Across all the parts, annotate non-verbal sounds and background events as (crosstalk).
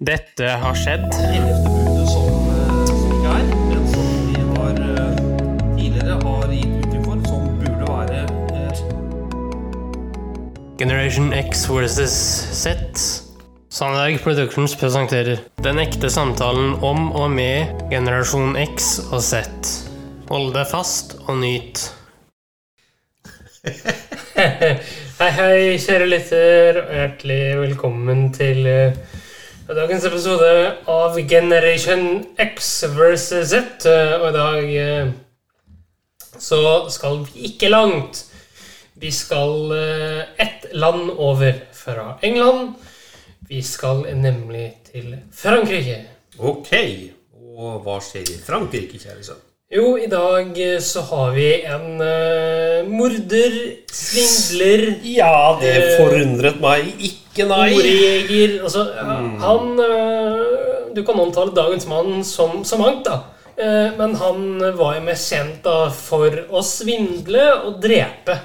Dette har skjedd. Generation X versus Z. Sandberg Productions presenterer Den ekte samtalen om og med generasjon X og Z. Hold deg fast og nyt. (laughs) hei, hei, kjære lytter, og hjertelig velkommen til eh, dagens episode av Generation X versus Z. Eh, Og i dag eh, så skal vi ikke langt. Vi skal eh, ett land over fra England. Vi skal nemlig til Frankrike. Ok. Og hva skjer i Frankrike, kjære sønn? Jo, i dag eh, så har vi en uh, morder, svindler, Ja, det Eh, forundret meg ikke, nei. ordjeger Altså, ja, han uh, Du kan omtale dagens mann som så mangt, da. Uh, Men han var jo mest kjent da for å svindle og drepe.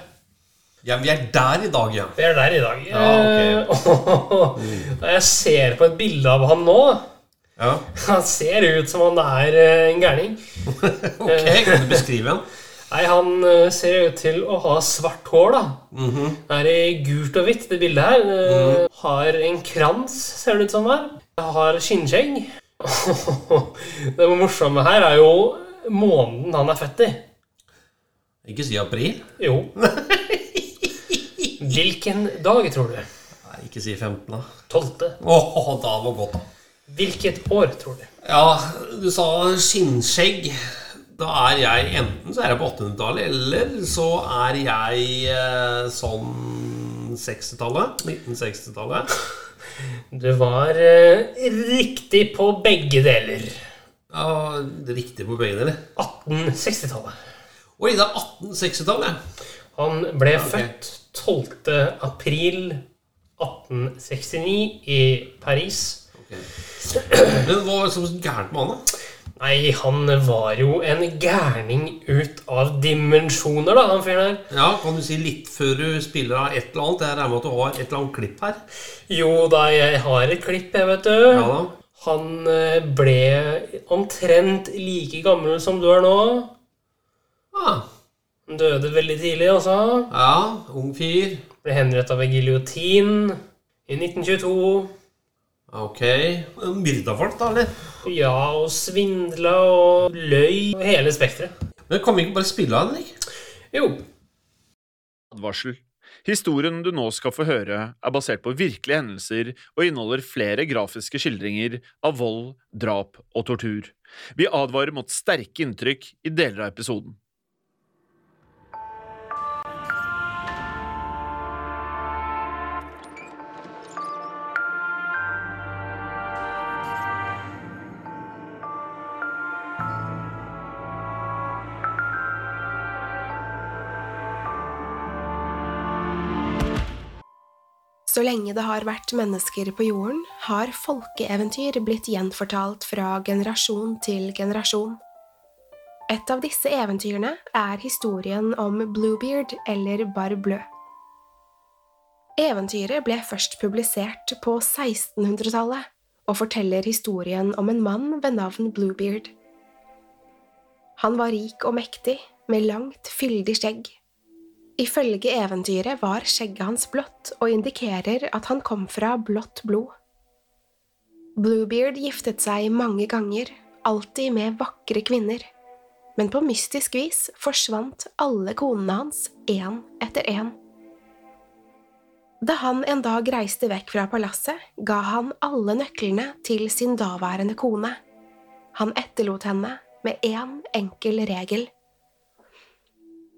Ja, vi er der i dag, ja. Vi er der i dag. Ja, ok. og, (laughs) og jeg ser på et bilde av han nå ja. (laughs) Han ser ut som han er eh, en gærning. (laughs) Ok, kan du beskrive han? (laughs) Nei, han eh, ser ut til å ha svart hår, da. Mhm. Det er i gult og hvitt, det bildet her. Eh, Har en krans, ser det ut som her. Har skinnskjegg. det morsomme her er jo måneden han er født i. Ikke si april. Jo. Hvilken dag, tror du? Nei, ikke si 15, da. Tolvte. Åh, da var godt, da. Hvilket år, tror du? Ja, du sa skinnskjegg. Da er jeg enten så er jeg på 800-tallet, eller så er jeg eh, sånn 60-tallet. 1960-tallet. Du var eh, riktig på begge deler. Ja, riktig på begge deler. 1860-tallet. Oi, det er 1860-tallet. Han ble født 12. april 1869 i Paris. Men hva var det som gærent med han, da? Nei, han var jo en gærning ut av dimensjoner, da, han fyren her. Ja, Kan du si litt før du spiller av et eller annet? Jeg regner med at du har et eller annet klipp her. Jo da, jeg har et klipp, jeg, vet du. Ja da. Han eh, ble omtrent like gammel som du er nå. Ah, Han døde veldig tidlig, altså. ja, ung fyr. Ble henrettet ved giljotin i 1922. Ok. Myrda folk, da, eller? Ja, og svindla og løy. Hele spekteret. Men kan vi ikke bare spille av den, ikke? Jo. Advarsel. Historien du nå skal få høre, er basert på virkelige hendelser og inneholder flere grafiske skildringer av vold, drap og tortur. Vi advarer mot sterke inntrykk i deler av episoden. Så lenge det har vært mennesker på jorden, har folkeeventyr blitt gjenfortalt fra generasjon til generasjon. Et av disse eventyrene er historien om Bluebeard eller Bar Bleu. Eventyret ble først publisert på 1600-tallet og forteller historien om en mann ved navn Bluebeard. Han var rik og mektig, med langt, fyldig skjegg. Ifølge eventyret var skjegget hans blått og indikerer at han kom fra blått blod. Bluebeard giftet seg mange ganger, alltid med vakre kvinner, men på mystisk vis forsvant alle konene hans én etter én. Da han en dag reiste vekk fra palasset, ga han alle nøklene til sin daværende kone. Han etterlot henne med én enkel regel.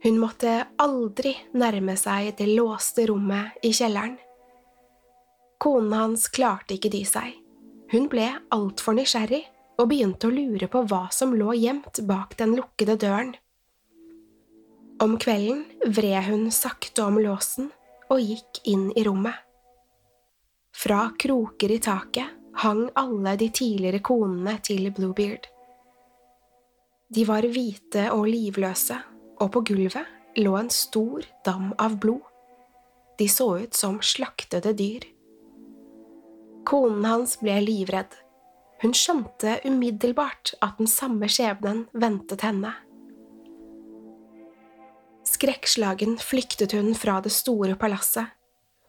Hun måtte aldri nærme seg det låste rommet i kjelleren. Konen hans klarte ikke dy seg. Hun ble altfor nysgjerrig og begynte å lure på hva som lå gjemt bak den lukkede døren. Om kvelden vred hun sakte om låsen og gikk inn i rommet. Fra kroker i taket hang alle de tidligere konene til Bluebeard. De var hvite og livløse, og på gulvet lå en stor dam av blod. De så ut som slaktede dyr. Konen hans ble livredd. Hun skjønte umiddelbart at den samme skjebnen ventet henne. Skrekkslagen flyktet hun fra det store palasset.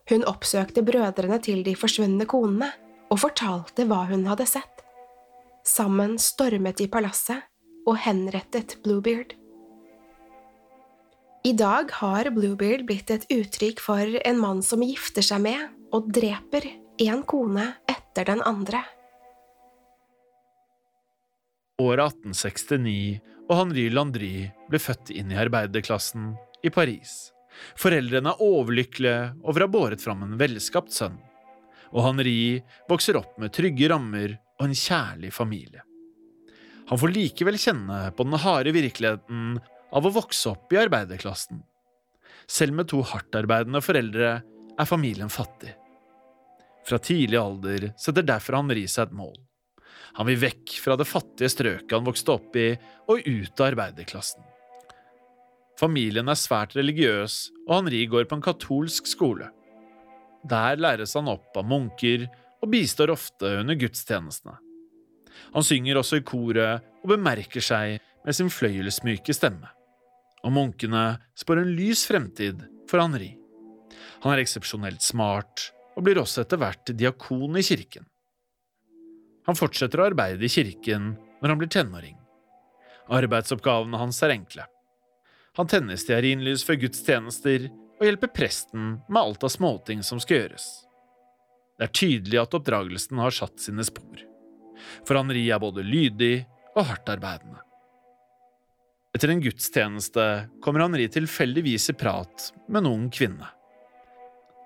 Hun oppsøkte brødrene til de forsvunne konene og fortalte hva hun hadde sett. Sammen stormet de palasset og henrettet Bluebeard. I dag har Bluebeard blitt et uttrykk for en mann som gifter seg med og dreper en kone etter den andre. Året 1869, og Henri Landry ble født inn i arbeiderklassen i Paris. Foreldrene er overlykkelige over å ha båret fram en velskapt sønn, og Henri vokser opp med trygge rammer og en kjærlig familie. Han får likevel kjenne på den harde virkeligheten av å vokse opp i arbeiderklassen. Selv med to hardtarbeidende foreldre er familien fattig. Fra tidlig alder setter derfor Henri seg et mål. Han vil vekk fra det fattige strøket han vokste opp i, og ut av arbeiderklassen. Familien er svært religiøs, og Henri går på en katolsk skole. Der læres han opp av munker og bistår ofte under gudstjenestene. Han synger også i koret og bemerker seg med sin fløyelsmyke stemme. Og munkene spår en lys fremtid for Henri. Han er eksepsjonelt smart og blir også etter hvert diakon i kirken. Han fortsetter å arbeide i kirken når han blir tenåring. Arbeidsoppgavene hans er enkle. Han tenner stearinlys før gudstjenester og hjelper presten med alt av småting som skal gjøres. Det er tydelig at oppdragelsen har satt sine spor, for Henri er både lydig og hardtarbeidende. Etter en gudstjeneste kommer Henri tilfeldigvis i prat med en ung kvinne.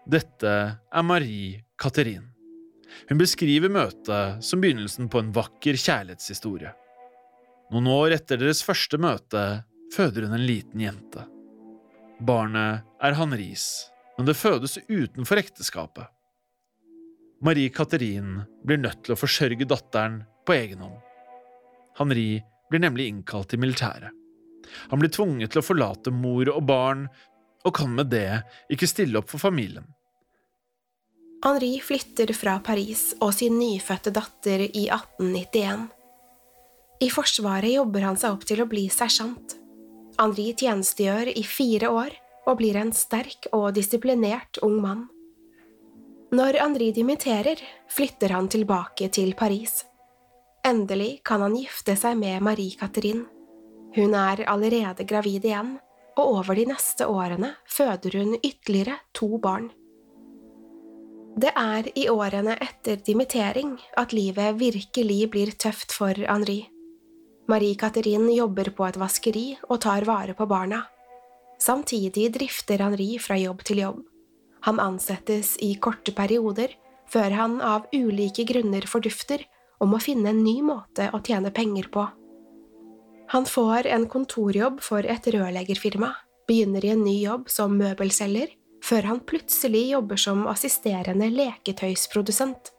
Dette er Marie Catherine. Hun beskriver møtet som begynnelsen på en vakker kjærlighetshistorie. Noen år etter deres første møte føder hun en liten jente. Barnet er Hanris, men det fødes utenfor ekteskapet. Marie Catherine blir nødt til å forsørge datteren på egen hånd. Henri blir nemlig innkalt til militæret. Han blir tvunget til å forlate mor og barn og kan med det ikke stille opp for familien. Henri flytter fra Paris og sin nyfødte datter i 1891. I Forsvaret jobber han seg opp til å bli sersjant. Henri tjenestegjør i fire år og blir en sterk og disiplinert ung mann. Når Henri dimitterer, flytter han tilbake til Paris. Endelig kan han gifte seg med Marie Catherine. Hun er allerede gravid igjen og over de neste årene føder hun ytterligere to barn. Det er i årene etter dimittering at livet virkelig blir tøft for Henri. Marie Catherine jobber på et vaskeri og tar vare på barna. Samtidig drifter Henri fra jobb til jobb. Han ansettes i korte perioder, før han av ulike grunner fordufter og må finne en ny måte å tjene penger på. Han får en kontorjobb for et rørleggerfirma, begynner i en ny jobb som møbelselger, før han plutselig jobber som assisterende leketøysprodusent.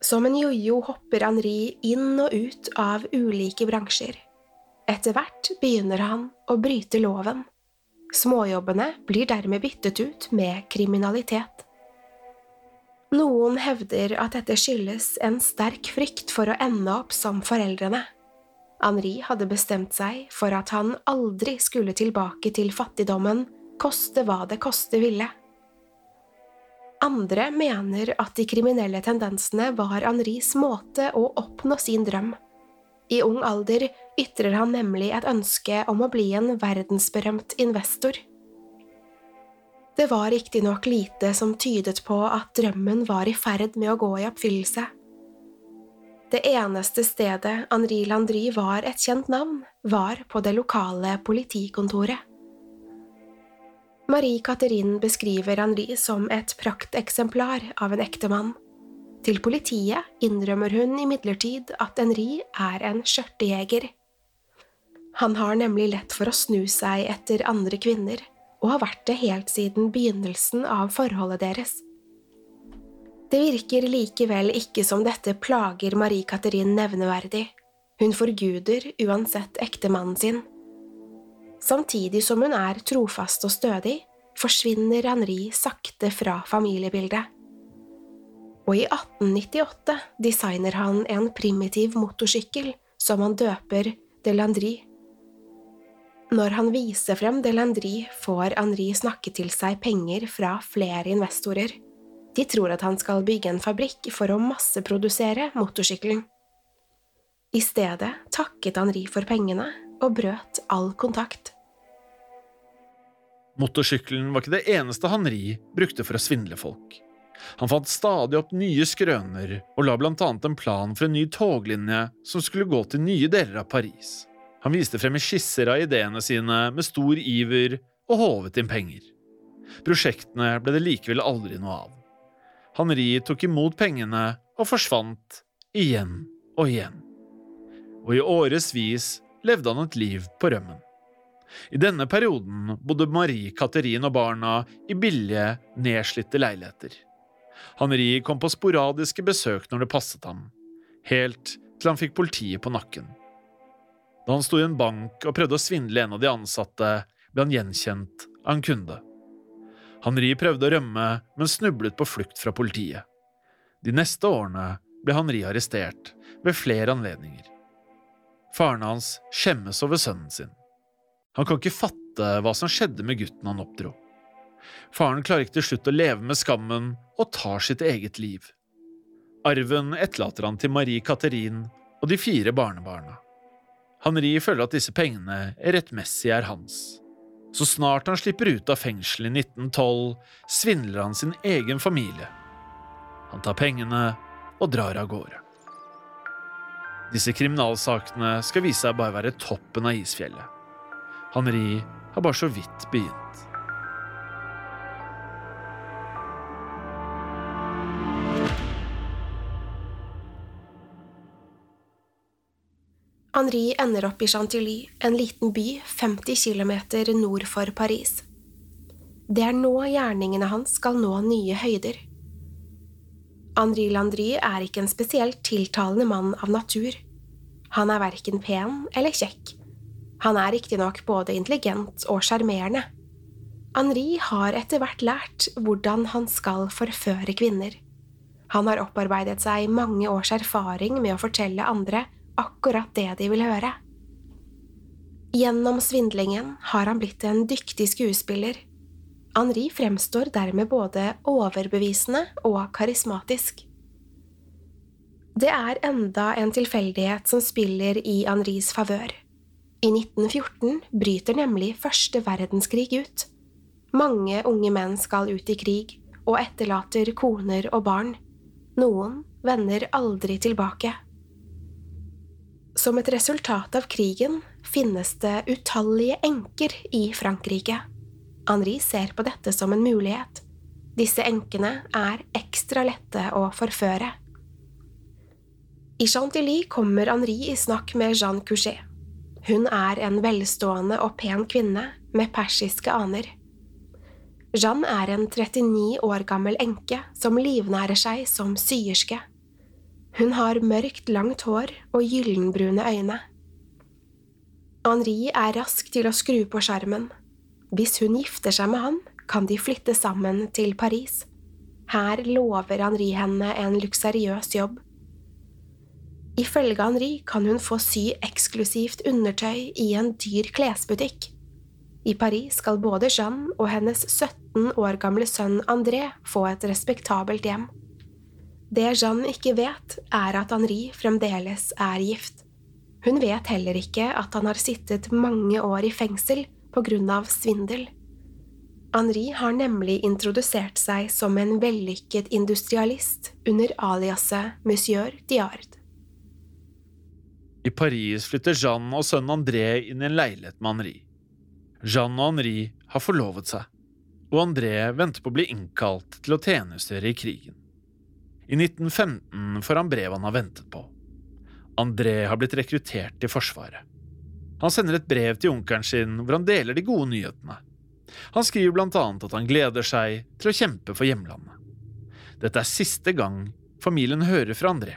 Som en jojo hopper Henri inn og ut av ulike bransjer. Etter hvert begynner han å bryte loven. Småjobbene blir dermed byttet ut med kriminalitet. Noen hevder at dette skyldes en sterk frykt for å ende opp som foreldrene. Henri hadde bestemt seg for at han aldri skulle tilbake til fattigdommen, koste hva det koste ville. Andre mener at de kriminelle tendensene var Henris måte å oppnå sin drøm. I ung alder ytrer han nemlig et ønske om å bli en verdensberømt investor. Det var riktignok lite som tydet på at drømmen var i ferd med å gå i oppfyllelse. Det eneste stedet Henri Landry var et kjent navn, var på det lokale politikontoret. Marie Catherine beskriver Henri som et prakteksemplar av en ektemann. Til politiet innrømmer hun imidlertid at Henri er en skjørtejeger. Han har nemlig lett for å snu seg etter andre kvinner, og har vært det helt siden begynnelsen av forholdet deres. Det virker likevel ikke som dette plager Marie Catherine nevneverdig. Hun forguder uansett ektemannen sin. Samtidig som hun er trofast og stødig, forsvinner Henri sakte fra familiebildet. og i 1898 designer han en primitiv motorsykkel som han døper Delandry. Når han viser frem Delandry, får Henri snakke til seg penger fra flere investorer. De tror at han skal bygge en fabrikk for å masseprodusere motorsykkelen. I stedet takket Henri for pengene og brøt all kontakt. Motorsykkelen var ikke det eneste Henri brukte for å svindle folk. Han fant stadig opp nye skrøner og la blant annet en plan for en ny toglinje som skulle gå til nye deler av Paris. Han viste frem skisser av ideene sine med stor iver og håvet inn penger. Prosjektene ble det likevel aldri noe av. Henri tok imot pengene og forsvant igjen og igjen. Og i årevis levde han et liv på rømmen. I denne perioden bodde Marie Katerin og barna i billige, nedslitte leiligheter. Henri kom på sporadiske besøk når det passet ham, helt til han fikk politiet på nakken. Da han sto i en bank og prøvde å svindle en av de ansatte, ble han gjenkjent av en kunde. Henri prøvde å rømme, men snublet på flukt fra politiet. De neste årene ble Henri arrestert ved flere anledninger. Faren hans skjemmes over sønnen sin. Han kan ikke fatte hva som skjedde med gutten han oppdro. Faren klarer ikke til slutt å leve med skammen og tar sitt eget liv. Arven etterlater han til Marie Katerin og de fire barnebarna. Henri føler at disse pengene rettmessig er hans. Så snart han slipper ut av fengsel i 1912, svindler han sin egen familie. Han tar pengene og drar av gårde. Disse kriminalsakene skal vise seg bare være toppen av isfjellet. Henri har bare så vidt begynt. Henri ender opp i Chantilly, en liten by 50 km nord for Paris. Det er nå gjerningene hans skal nå nye høyder. Henri Landry er ikke en spesielt tiltalende mann av natur. Han er verken pen eller kjekk. Han er riktignok både intelligent og sjarmerende. Henri har etter hvert lært hvordan han skal forføre kvinner. Han har opparbeidet seg mange års erfaring med å fortelle andre akkurat det de vil høre. Gjennom svindlingen har han blitt en dyktig skuespiller. Henri fremstår dermed både overbevisende og karismatisk. Det er enda en tilfeldighet som spiller i Henris favør. I 1914 bryter nemlig første verdenskrig ut. Mange unge menn skal ut i krig og etterlater koner og barn. Noen vender aldri tilbake. Som et resultat av krigen finnes det utallige enker i Frankrike. Henri ser på dette som en mulighet. Disse enkene er ekstra lette å forføre. I Chantilly kommer Henri i snakk med Jeanne Couchet. Hun er en velstående og pen kvinne med persiske aner. Jeanne er en 39 år gammel enke som livnærer seg som syerske. Hun har mørkt, langt hår og gyllenbrune øyne. Henri er rask til å skru på skjermen. Hvis hun gifter seg med han, kan de flytte sammen til Paris. Her lover Henri henne en luksuriøs jobb. Ifølge Henri kan hun få sy eksklusivt undertøy i en dyr klesbutikk. I Paris skal både Jeanne og hennes 17 år gamle sønn André få et respektabelt hjem. Det Jeanne ikke vet, er at Henri fremdeles er gift. Hun vet heller ikke at han har sittet mange år i fengsel på grunn av svindel. Henri har nemlig introdusert seg som en vellykket industrialist under aliaset Monsieur Diard. I Paris flytter Jeanne og sønnen André inn i en leilighet med Henri. Jeanne og Henri har forlovet seg, og André venter på å bli innkalt til å tjenestegjøre i krigen. I 1915 får han brev han har ventet på. André har blitt rekruttert til Forsvaret. Han sender et brev til onkelen sin hvor han deler de gode nyhetene. Han skriver blant annet at han gleder seg til å kjempe for hjemlandet. Dette er siste gang familien hører fra André.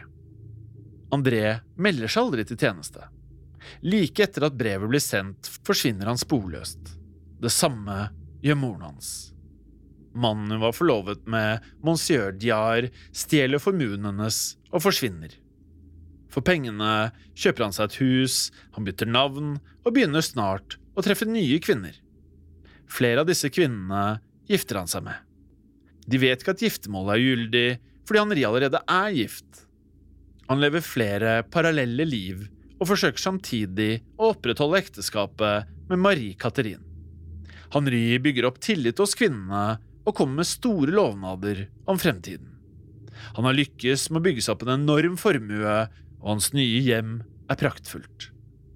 André melder seg aldri til tjeneste. Like etter at brevet blir sendt, forsvinner han sporløst. Det samme gjør moren hans. Mannen hun var forlovet med, monsieur Diar, stjeler formuen hennes og forsvinner. For pengene kjøper han seg et hus, han bytter navn og begynner snart å treffe nye kvinner. Flere av disse kvinnene gifter han seg med. De vet ikke at giftermålet er ugyldig, fordi Henri allerede er gift. Han lever flere parallelle liv og forsøker samtidig å opprettholde ekteskapet med Marie Catherine. Henri bygger opp tillit hos kvinnene og kommer med store lovnader om fremtiden. Han har lykkes med å bygge seg opp en enorm formue, og hans nye hjem er praktfullt.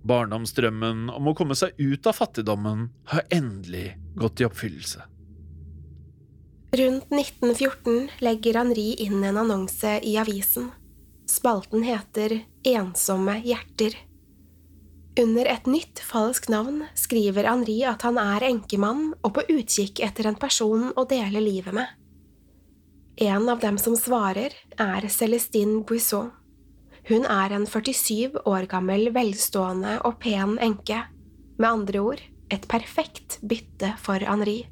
Barndomsdrømmen om å komme seg ut av fattigdommen har endelig gått i oppfyllelse. Rundt 1914 legger Henri inn en annonse i avisen. Spalten heter Ensomme hjerter. Under et nytt falskt navn skriver Henri at han er enkemann og på utkikk etter en person å dele livet med. En av dem som svarer, er Celestine Buisson. Hun er en 47 år gammel, velstående og pen enke. Med andre ord et perfekt bytte for Henri.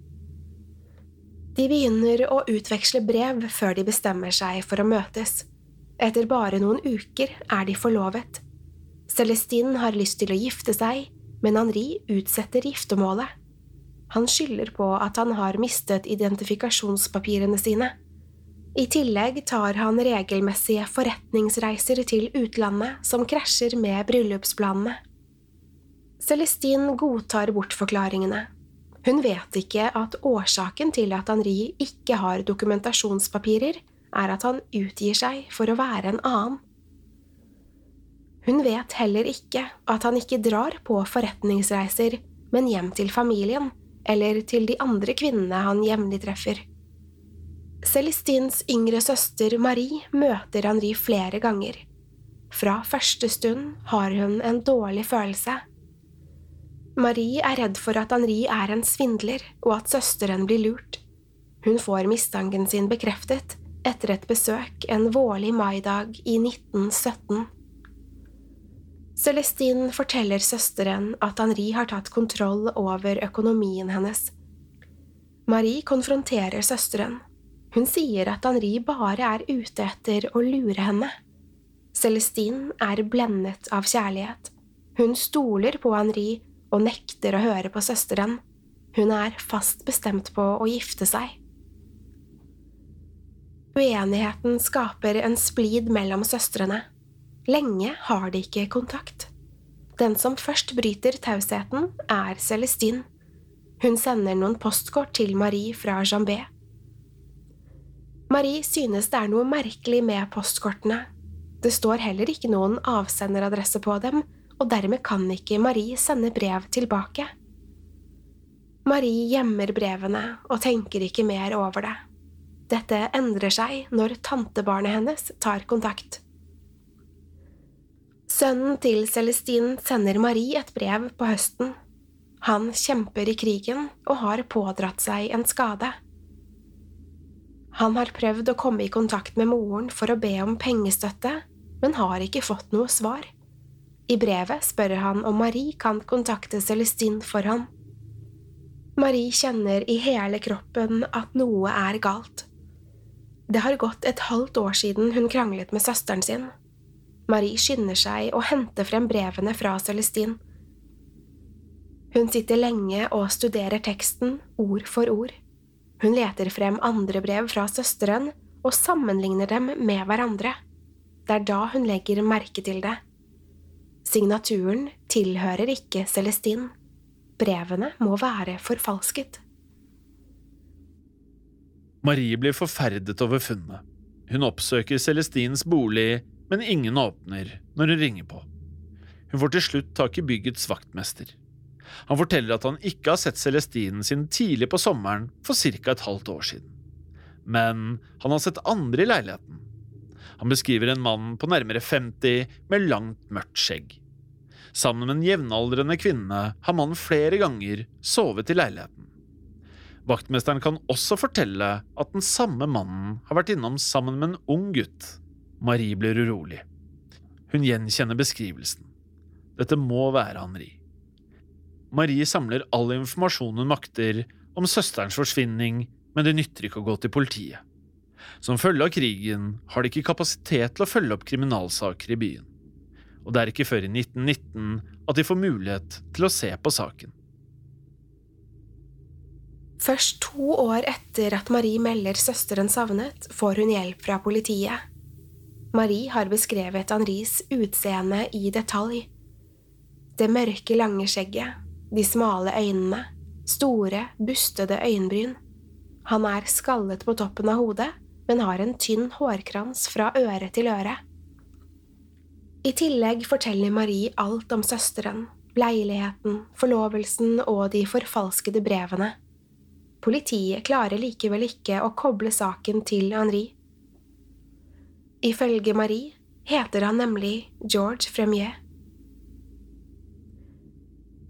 De begynner å utveksle brev før de bestemmer seg for å møtes. Etter bare noen uker er de forlovet. Celestine har lyst til å gifte seg, men Henri utsetter giftermålet. Han skylder på at han har mistet identifikasjonspapirene sine. I tillegg tar han regelmessige forretningsreiser til utlandet som krasjer med bryllupsplanene. Celestine godtar bortforklaringene. Hun vet ikke at årsaken til at Henri ikke har dokumentasjonspapirer, er at han utgir seg for å være en annen. Hun vet heller ikke at han ikke drar på forretningsreiser, men hjem til familien eller til de andre kvinnene han jevnlig treffer. Celestines yngre søster Marie møter Henri flere ganger. Fra første stund har hun en dårlig følelse. Marie er redd for at Henri er en svindler, og at søsteren blir lurt. Hun får mistanken sin bekreftet etter et besøk en vårlig maidag i 1917. Celestine forteller søsteren at Henri har tatt kontroll over økonomien hennes. Marie konfronterer søsteren. Hun sier at Henri bare er ute etter å lure henne. Celestine er blendet av kjærlighet. Hun stoler på Henri og nekter å høre på søsteren. Hun er fast bestemt på å gifte seg. Uenigheten skaper en splid mellom søstrene. Lenge har de ikke kontakt. Den som først bryter tausheten, er Celestine. Hun sender noen postkort til Marie fra Jambé. Marie synes det er noe merkelig med postkortene. Det står heller ikke noen avsenderadresse på dem, og dermed kan ikke Marie sende brev tilbake. Marie gjemmer brevene og tenker ikke mer over det. Dette endrer seg når tantebarnet hennes tar kontakt. Sønnen til Celestine sender Marie et brev på høsten. Han kjemper i krigen og har pådratt seg en skade. Han har prøvd å komme i kontakt med moren for å be om pengestøtte, men har ikke fått noe svar. I brevet spør han om Marie kan kontakte Celestine for ham. Marie kjenner i hele kroppen at noe er galt. Det har gått et halvt år siden hun kranglet med søsteren sin. Marie skynder seg å hente frem brevene fra Celestine. Hun sitter lenge og studerer teksten ord for ord. Hun leter frem andre brev fra søsteren og sammenligner dem med hverandre. Det er da hun legger merke til det. Signaturen tilhører ikke Celestine. Brevene må være forfalsket. Marie blir forferdet over funnet. Hun oppsøker Celestines bolig men ingen åpner når hun ringer på. Hun får til slutt tak i byggets vaktmester. Han forteller at han ikke har sett Celestinen sin tidlig på sommeren for ca. et halvt år siden. Men han har sett andre i leiligheten. Han beskriver en mann på nærmere 50 med langt, mørkt skjegg. Sammen med en jevnaldrende kvinne har mannen flere ganger sovet i leiligheten. Vaktmesteren kan også fortelle at den samme mannen har vært innom sammen med en ung gutt Marie blir urolig. Hun gjenkjenner beskrivelsen. Dette må være Henri. Marie samler all informasjon hun makter om søsterens forsvinning men det nytter ikke å gå til politiet. Som følge av krigen har de ikke kapasitet til å følge opp kriminalsaker i byen, og det er ikke før i 1919 at de får mulighet til å se på saken. Først to år etter at Marie melder søsteren savnet, får hun hjelp fra politiet. Marie har beskrevet Henris utseende i detalj. Det mørke, lange skjegget, de smale øynene, store, bustede øyenbryn. Han er skallet på toppen av hodet, men har en tynn hårkrans fra øre til øre. I tillegg forteller Marie alt om søsteren, leiligheten, forlovelsen og de forfalskede brevene. Politiet klarer likevel ikke å koble saken til Henri. Ifølge Marie heter han nemlig George Fremier.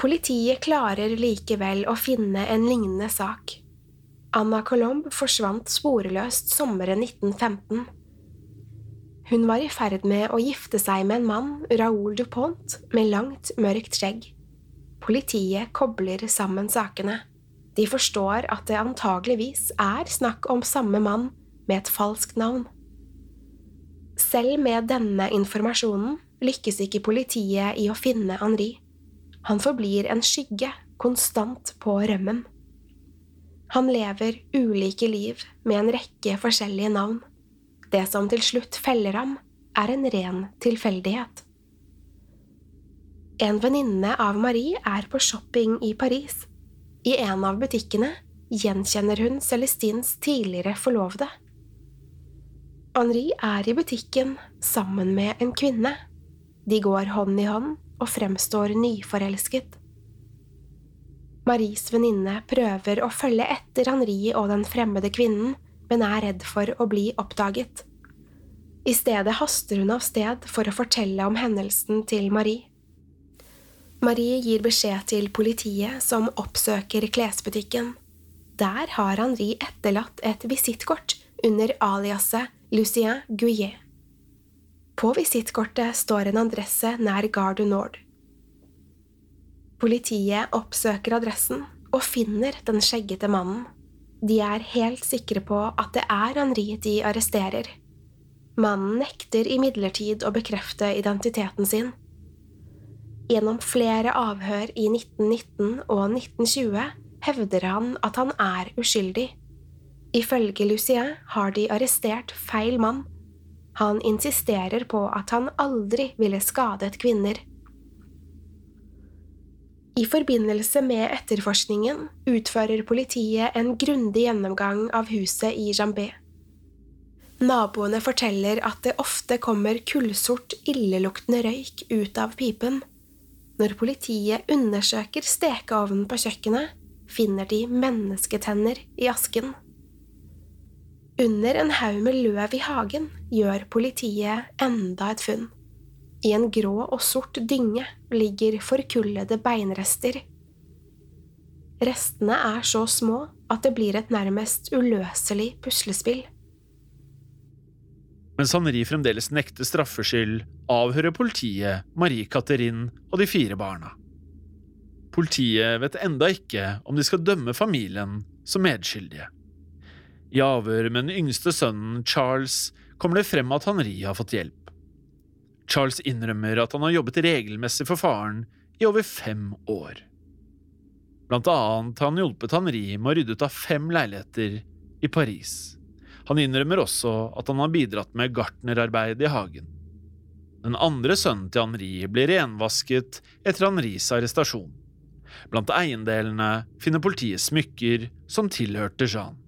Politiet klarer likevel å finne en lignende sak. Anna Colombe forsvant sporeløst sommeren 1915. Hun var i ferd med å gifte seg med en mann, Raoul Dupont, med langt, mørkt skjegg. Politiet kobler sammen sakene. De forstår at det antageligvis er snakk om samme mann med et falskt navn. Selv med denne informasjonen lykkes ikke politiet i å finne Henri. Han forblir en skygge, konstant på rømmen. Han lever ulike liv med en rekke forskjellige navn. Det som til slutt feller ham, er en ren tilfeldighet. En venninne av Marie er på shopping i Paris. I en av butikkene gjenkjenner hun Celestines tidligere forlovede. Henri er i butikken sammen med en kvinne. De går hånd i hånd og fremstår nyforelsket. Maries venninne prøver å følge etter Henri og den fremmede kvinnen, men er redd for å bli oppdaget. I stedet haster hun av sted for å fortelle om hendelsen til Marie. Marie gir beskjed til politiet, som oppsøker klesbutikken. Der har Henri etterlatt et visittkort under aliaset Lucien Gouillet. På visittkortet står en adresse nær Gare du Nord. Politiet oppsøker adressen og finner den skjeggete mannen. De er helt sikre på at det er Henri de arresterer. Mannen nekter imidlertid å bekrefte identiteten sin. Gjennom flere avhør i 1919 og 1920 hevder han at han er uskyldig. Ifølge Lucien har de arrestert feil mann. Han insisterer på at han aldri ville skadet kvinner. I forbindelse med etterforskningen utfører politiet en grundig gjennomgang av huset i Jambé. Naboene forteller at det ofte kommer kullsort, illeluktende røyk ut av pipen. Når politiet undersøker stekeovnen på kjøkkenet, finner de mennesketenner i asken. Under en haug med løv i hagen gjør politiet enda et funn. I en grå og sort dynge ligger forkullede beinrester. Restene er så små at det blir et nærmest uløselig puslespill. Mens Henri fremdeles nekter straffskyld, avhører politiet Marie Catherine og de fire barna. Politiet vet enda ikke om de skal dømme familien som medskyldige. I avhør med den yngste sønnen, Charles, kommer det frem at Henri har fått hjelp. Charles innrømmer at han har jobbet regelmessig for faren i over fem år. Blant annet har han hjulpet Henri med å rydde ut av fem leiligheter i Paris. Han innrømmer også at han har bidratt med gartnerarbeid i hagen. Den andre sønnen til Henri blir renvasket etter Henris arrestasjon. Blant eiendelene finner politiet smykker som tilhørte Jean.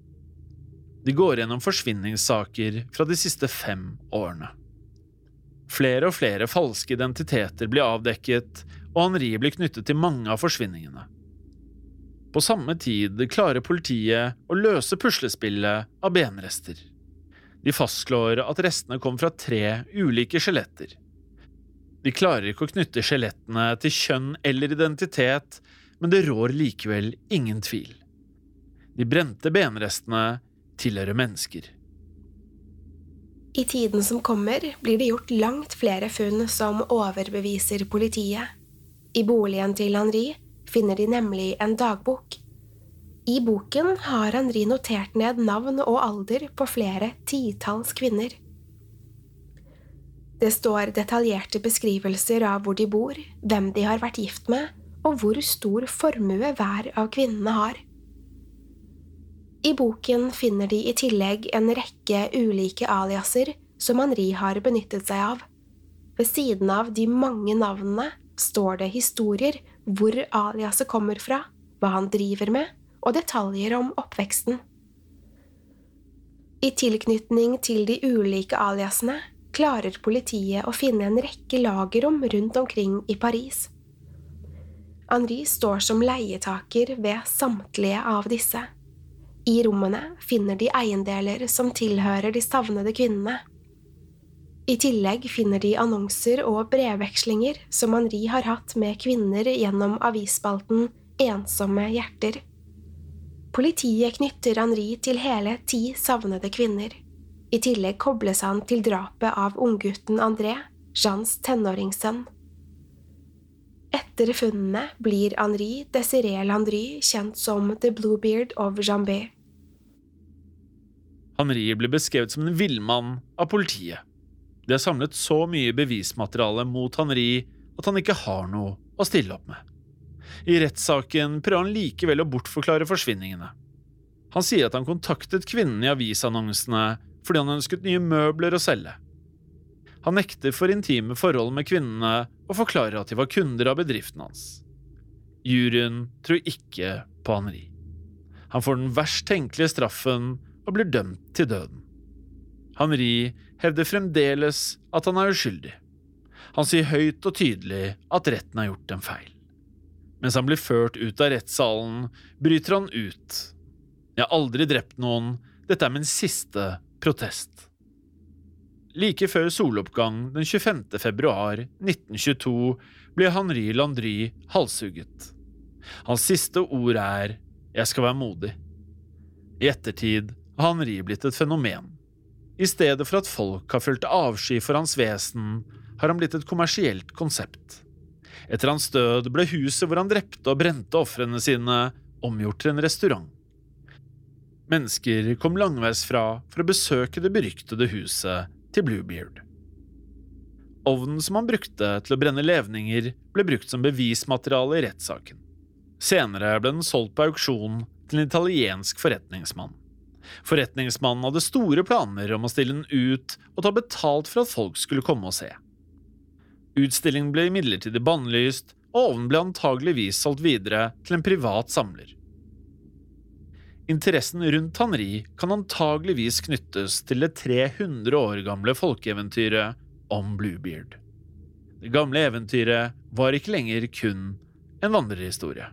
De går gjennom forsvinningssaker fra de siste fem årene. Flere og flere falske identiteter blir avdekket, og Henri blir knyttet til mange av forsvinningene. På samme tid klarer politiet å løse puslespillet av benrester. De fastslår at restene kom fra tre ulike skjeletter. De klarer ikke å knytte skjelettene til kjønn eller identitet, men det rår likevel ingen tvil. De brente benrestene tilhører mennesker. I tiden som kommer, blir det gjort langt flere funn som overbeviser politiet. I boligen til Henri finner de nemlig en dagbok. I boken har Henri notert ned navn og alder på flere titalls kvinner. Det står detaljerte beskrivelser av hvor de bor, hvem de har vært gift med, og hvor stor formue hver av kvinnene har. I boken finner de i tillegg en rekke ulike aliaser som Henri har benyttet seg av. Ved siden av de mange navnene står det historier hvor aliaset kommer fra, hva han driver med, og detaljer om oppveksten. I tilknytning til de ulike aliasene klarer politiet å finne en rekke lagerrom rundt omkring i Paris. Henri står som leietaker ved samtlige av disse. I rommene finner de eiendeler som tilhører de savnede kvinnene. I tillegg finner de annonser og brevvekslinger som Henri har hatt med kvinner gjennom avisspalten Ensomme hjerter. Politiet knytter Henri til hele ti savnede kvinner. I tillegg kobles han til drapet av unggutten André, Jeans tenåringssønn. Etter funnene blir Henri Desiree Landry kjent som The Bluebeard of Jambé. Henri blir beskrevet som en villmann av politiet. De har samlet så mye bevismateriale mot Henri at han ikke har noe å stille opp med. I rettssaken prøver han likevel å bortforklare forsvinningene. Han sier at han kontaktet kvinnen i avisannonsene fordi han ønsket nye møbler å selge. Han nekter for intime forhold med kvinnene og forklarer at de var kunder av bedriften hans. Juryen tror ikke på Henri. Han får den verst tenkelige straffen og blir dømt til døden. Henri hevder fremdeles at han er uskyldig. Han sier høyt og tydelig at retten har gjort en feil. Mens han blir ført ut av rettssalen, bryter han ut. Jeg har aldri drept noen, dette er min siste protest. Like før soloppgang den 25. februar 1922 ble Henri Landry halshugget. Hans siste ord er 'jeg skal være modig'. I ettertid har Henri blitt et fenomen. I stedet for at folk har følt avsky for hans vesen, har han blitt et kommersielt konsept. Etter hans død ble huset hvor han drepte og brente ofrene sine, omgjort til en restaurant. Mennesker kom langveisfra for å besøke det beryktede huset til Bluebeard. Ovnen som han brukte til å brenne levninger, ble brukt som bevismateriale i rettssaken. Senere ble den solgt på auksjon til en italiensk forretningsmann. Forretningsmannen hadde store planer om å stille den ut og ta betalt for at folk skulle komme og se. Utstillingen ble imidlertid bannlyst, og ovnen ble antageligvis solgt videre til en privat samler. Interessen rundt Henri kan antageligvis knyttes til det 300 år gamle folkeeventyret om Bluebeard. Det gamle eventyret var ikke lenger kun en vandrerhistorie.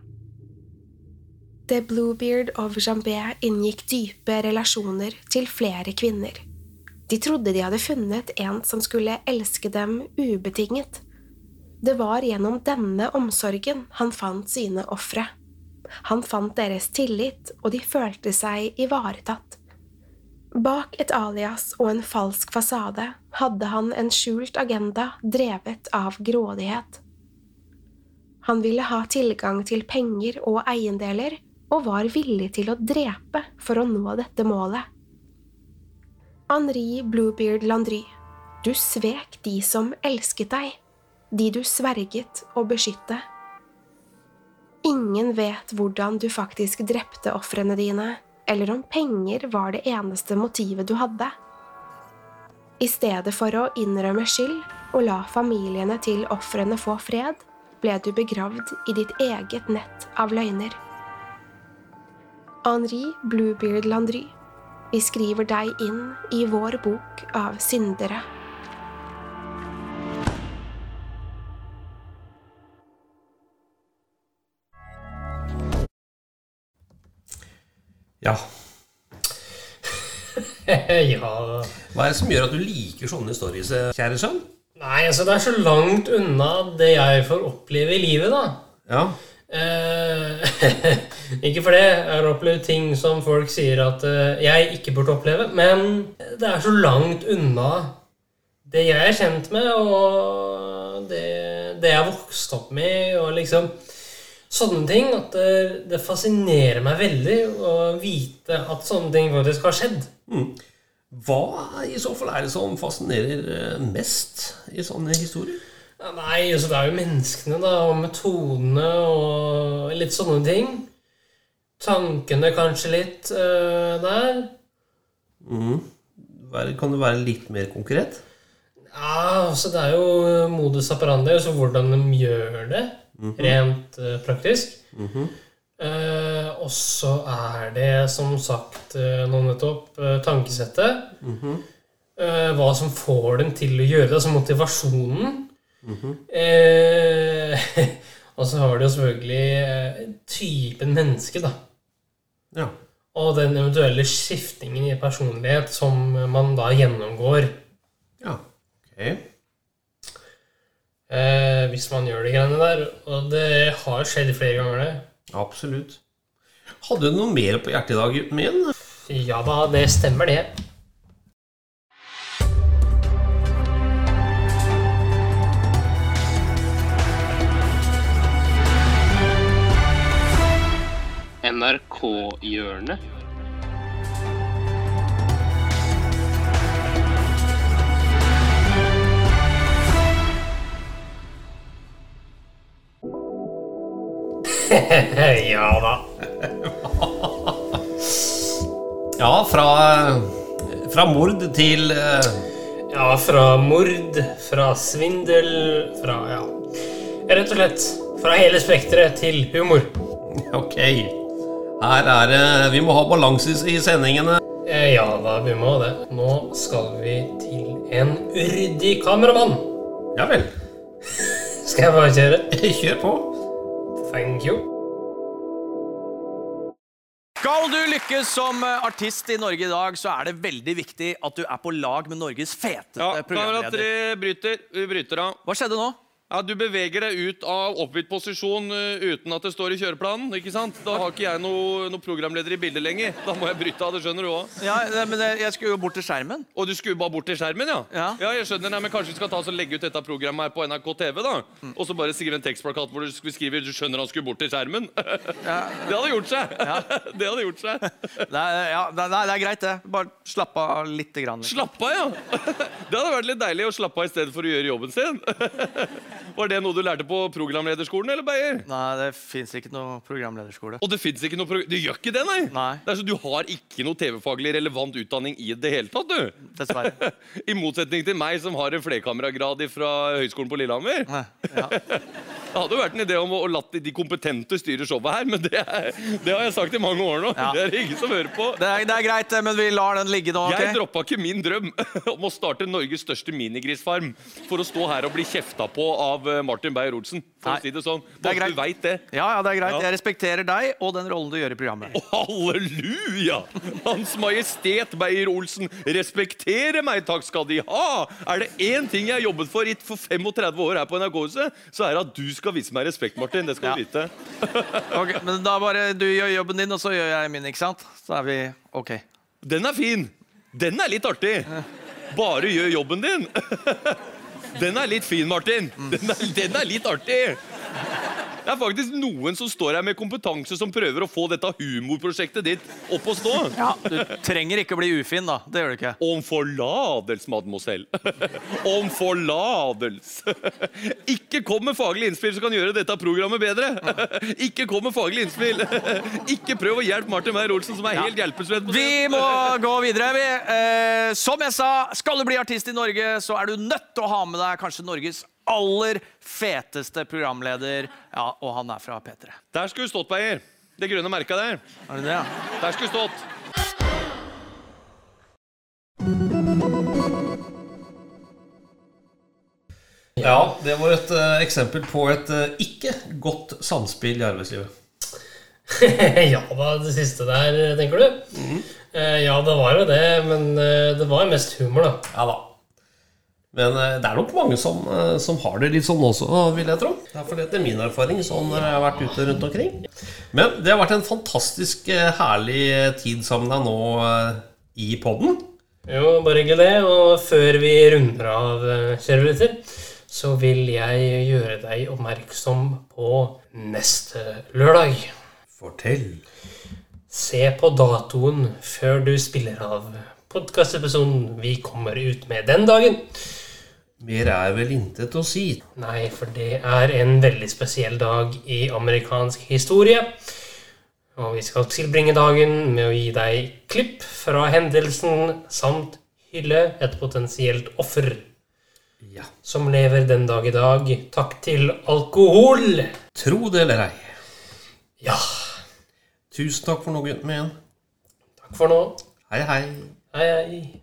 The Bluebeard of Jambé inngikk dype relasjoner til flere kvinner. De trodde de hadde funnet en som skulle elske dem ubetinget. Det var gjennom denne omsorgen han fant sine ofre. Han fant deres tillit, og de følte seg ivaretatt. Bak et alias og en falsk fasade hadde han en skjult agenda drevet av grådighet. Han ville ha tilgang til penger og eiendeler og var villig til å drepe for å nå dette målet. Henri Bluebeard Landry, du svek de som elsket deg, de du sverget å beskytte. Ingen vet hvordan du faktisk drepte ofrene dine, eller om penger var det eneste motivet du hadde. I stedet for å innrømme skyld og la familiene til ofrene få fred, ble du begravd i ditt eget nett av løgner. Henri Bluebeard Landry. Vi skriver deg inn i vår bok av syndere. Ja. (laughs) ja Hva er det som gjør at du liker sånne stories, eh, kjære sønn? Nei, altså, det er så langt unna det jeg får oppleve i livet, da. Ja. Eh, (laughs) ikke for det. Jeg har opplevd ting som folk sier at eh, jeg ikke burde oppleve. Men det er så langt unna det jeg er kjent med, og det, det jeg har vokst opp med. Og liksom sånne ting at det, det fascinerer meg veldig å vite at sånne ting faktisk har skjedd. Hva i så fall er det som fascinerer eh, mest i sånne historier? Ja, nei, altså det er jo menneskene, da, og metodene og litt sånne ting. Tankene kanskje litt øh, der. Mm. Kan du være litt mer konkret? Ja, altså det er jo modus operandi, altså hvordan de gjør det, rent øh, praktisk. Uh, og så er det som sagt uh, nå nettopp uh, tankesettet. Eh, hva som får dem til å gjøre det, altså motivasjonen. Eh, (laughs) og så har du jo selvfølgelig eh, typen menneske, da. Ja. Og den eventuelle skiftingen i personlighet som man da gjennomgår ja. Ok. Eh, hvis man gjør de greiene der. Og det har skjedd flere ganger, det. Absolutt. Hadde du noe mer på hjertet i dag, gutten min? Ja da, det stemmer, det. NRK-hjørnet. (laughs) ja da. Ja, fra, fra mord til eh, Ja, fra mord, fra svindel, fra ja Rett og slett fra hele spekteret til humor. (laughs) Ok. Her er det Vi må ha balanse i sendingene. Eh, Ja da, vi må det. Nå skal vi til en uryddig kameramann. Ja vel. (laughs) Skal jeg bare kjøre? Kjør på. Thank you. Skal du lykkes som eh, artist i Norge i dag, så er det veldig viktig at du er på lag med Norges feteste Ja, programleder. tre bryter. Vi bryter av. Hva skjedde nå? Ja, Du beveger deg ut av oppgitt posisjon uh, uten at det står i kjøreplanen. ikke sant? Da har ikke jeg noen noe programleder i bildet lenger. Da må jeg bryte av, det skjønner du òg. Ja, men Jeg skulle jo bort til skjermen. Og du skulle bare bort til skjermen, ja? Ja. ja jeg skjønner, nei, men Kanskje vi skal ta oss og legge ut dette programmet her på NRK TV, da? Mm. Og så bare skrive en tekstplakat hvor du skriver 'Du skjønner han skulle bort til skjermen'? (laughs) Det hadde gjort seg! (laughs) Det hadde gjort seg. (laughs) Er, ja, det, det er greit, det. Bare slapp av lite grann. liksom. Slapp av, ja! Det hadde vært litt deilig å slappe av i stedet for å gjøre jobben sin. Var det noe du lærte på programlederskolen, eller, Beier? Nei, det fins ikke noe programlederskole. Og det fins ikke noe pro- Du gjør ikke det, nei? Nei. Det er så Du har ikke noe TV-faglig relevant utdanning i det hele tatt, du. Dessverre. (laughs) I motsetning til meg, som har en flerkameragrad fra Høgskolen på Lillehammer. Nei, Ja. (laughs) Det hadde jo vært en idé om å, å latt de kompetente styre showet her, men det, er, det har jeg sagt i mange år nå. Ja. Det er ingen som hører på. Det, er, det er greit, men vi lar den ligge nå. Jeg ok? droppa ikke min drøm (laughs) om å starte Norges største minigrisfarm for å stå her og bli kjefta på av eh, Martin Beyer-Olsen. For å si det sånn. Det er greit. Du vet det. Ja, ja, det er greit. Ja. Jeg respekterer deg og den rollen du gjør i programmet. Halleluja! Hans Majestet Beyer-Olsen, respektere meg, takk skal De ha! Er det én ting jeg har jobbet for i for 35 år her på NRK-huset, så er det at du skal vise meg respekt, Martin. Det skal du vite. (laughs) Ok, men da bare du gjør jobben din, og så gjør jeg min, ikke sant? Så er vi ok. Den er fin. Den er litt artig. Bare gjør jobben din. (laughs) Den er litt fin, Martin. Den er, den er litt artig. Det er faktisk noen som står her med kompetanse som prøver å få dette humorprosjektet ditt opp å stå. Ja, Du trenger ikke bli ufin, da. Det gjør du ikke. Om forlatelse, mademoiselle. Om forlatelse. Ikke kom med faglige innspill som kan gjøre dette programmet bedre. Ikke kom med faglige innspill. Ikke prøv å hjelpe Martin Meyer-Olsen, som er helt hjelpeløs. Vi må gå videre. Vi. Eh, som jeg sa, skal du bli artist i Norge, så er du nødt til å ha med deg kanskje Norges aller feteste programleder. Ja, og han er fra P3. Der skulle du stått, Beyer. Det grønne merket der. Er det det? ja? Der skulle du stått. Ja, det var et eh, eksempel på et eh, ikke godt samspill i arbeidslivet. (laughs) ja da, det siste der, tenker du? Eh, ja, det var jo det, men eh, det var jo mest humor, da. Ja da. Men eh, det er nok mange som, eh, som har det litt sånn også, vil jeg tro. Det er det er min erfaring sånn når jeg har vært ute rundt omkring. Men det har vært en fantastisk eh, herlig tid sammen med deg nå eh, i podden. Jo, bare hyggelig det. Og før vi runder av, eh, kjære lytter, så vil jeg gjøre deg oppmerksom på neste lørdag. Fortell. Se på datoen før du spiller av podkastepisoden vi kommer ut med den dagen. Mer er vel intet å si. Nei, for det er en veldig spesiell dag i amerikansk historie. Og vi skal tilbringe dagen med å gi deg klipp fra hendelsen samt hylle et potensielt offer Ja. som lever den dag i dag. Takk til alkohol! Tro det eller ei. Ja, Tusen takk for nå, gutten min. takk for nå. Hei, hei. Hei, hei.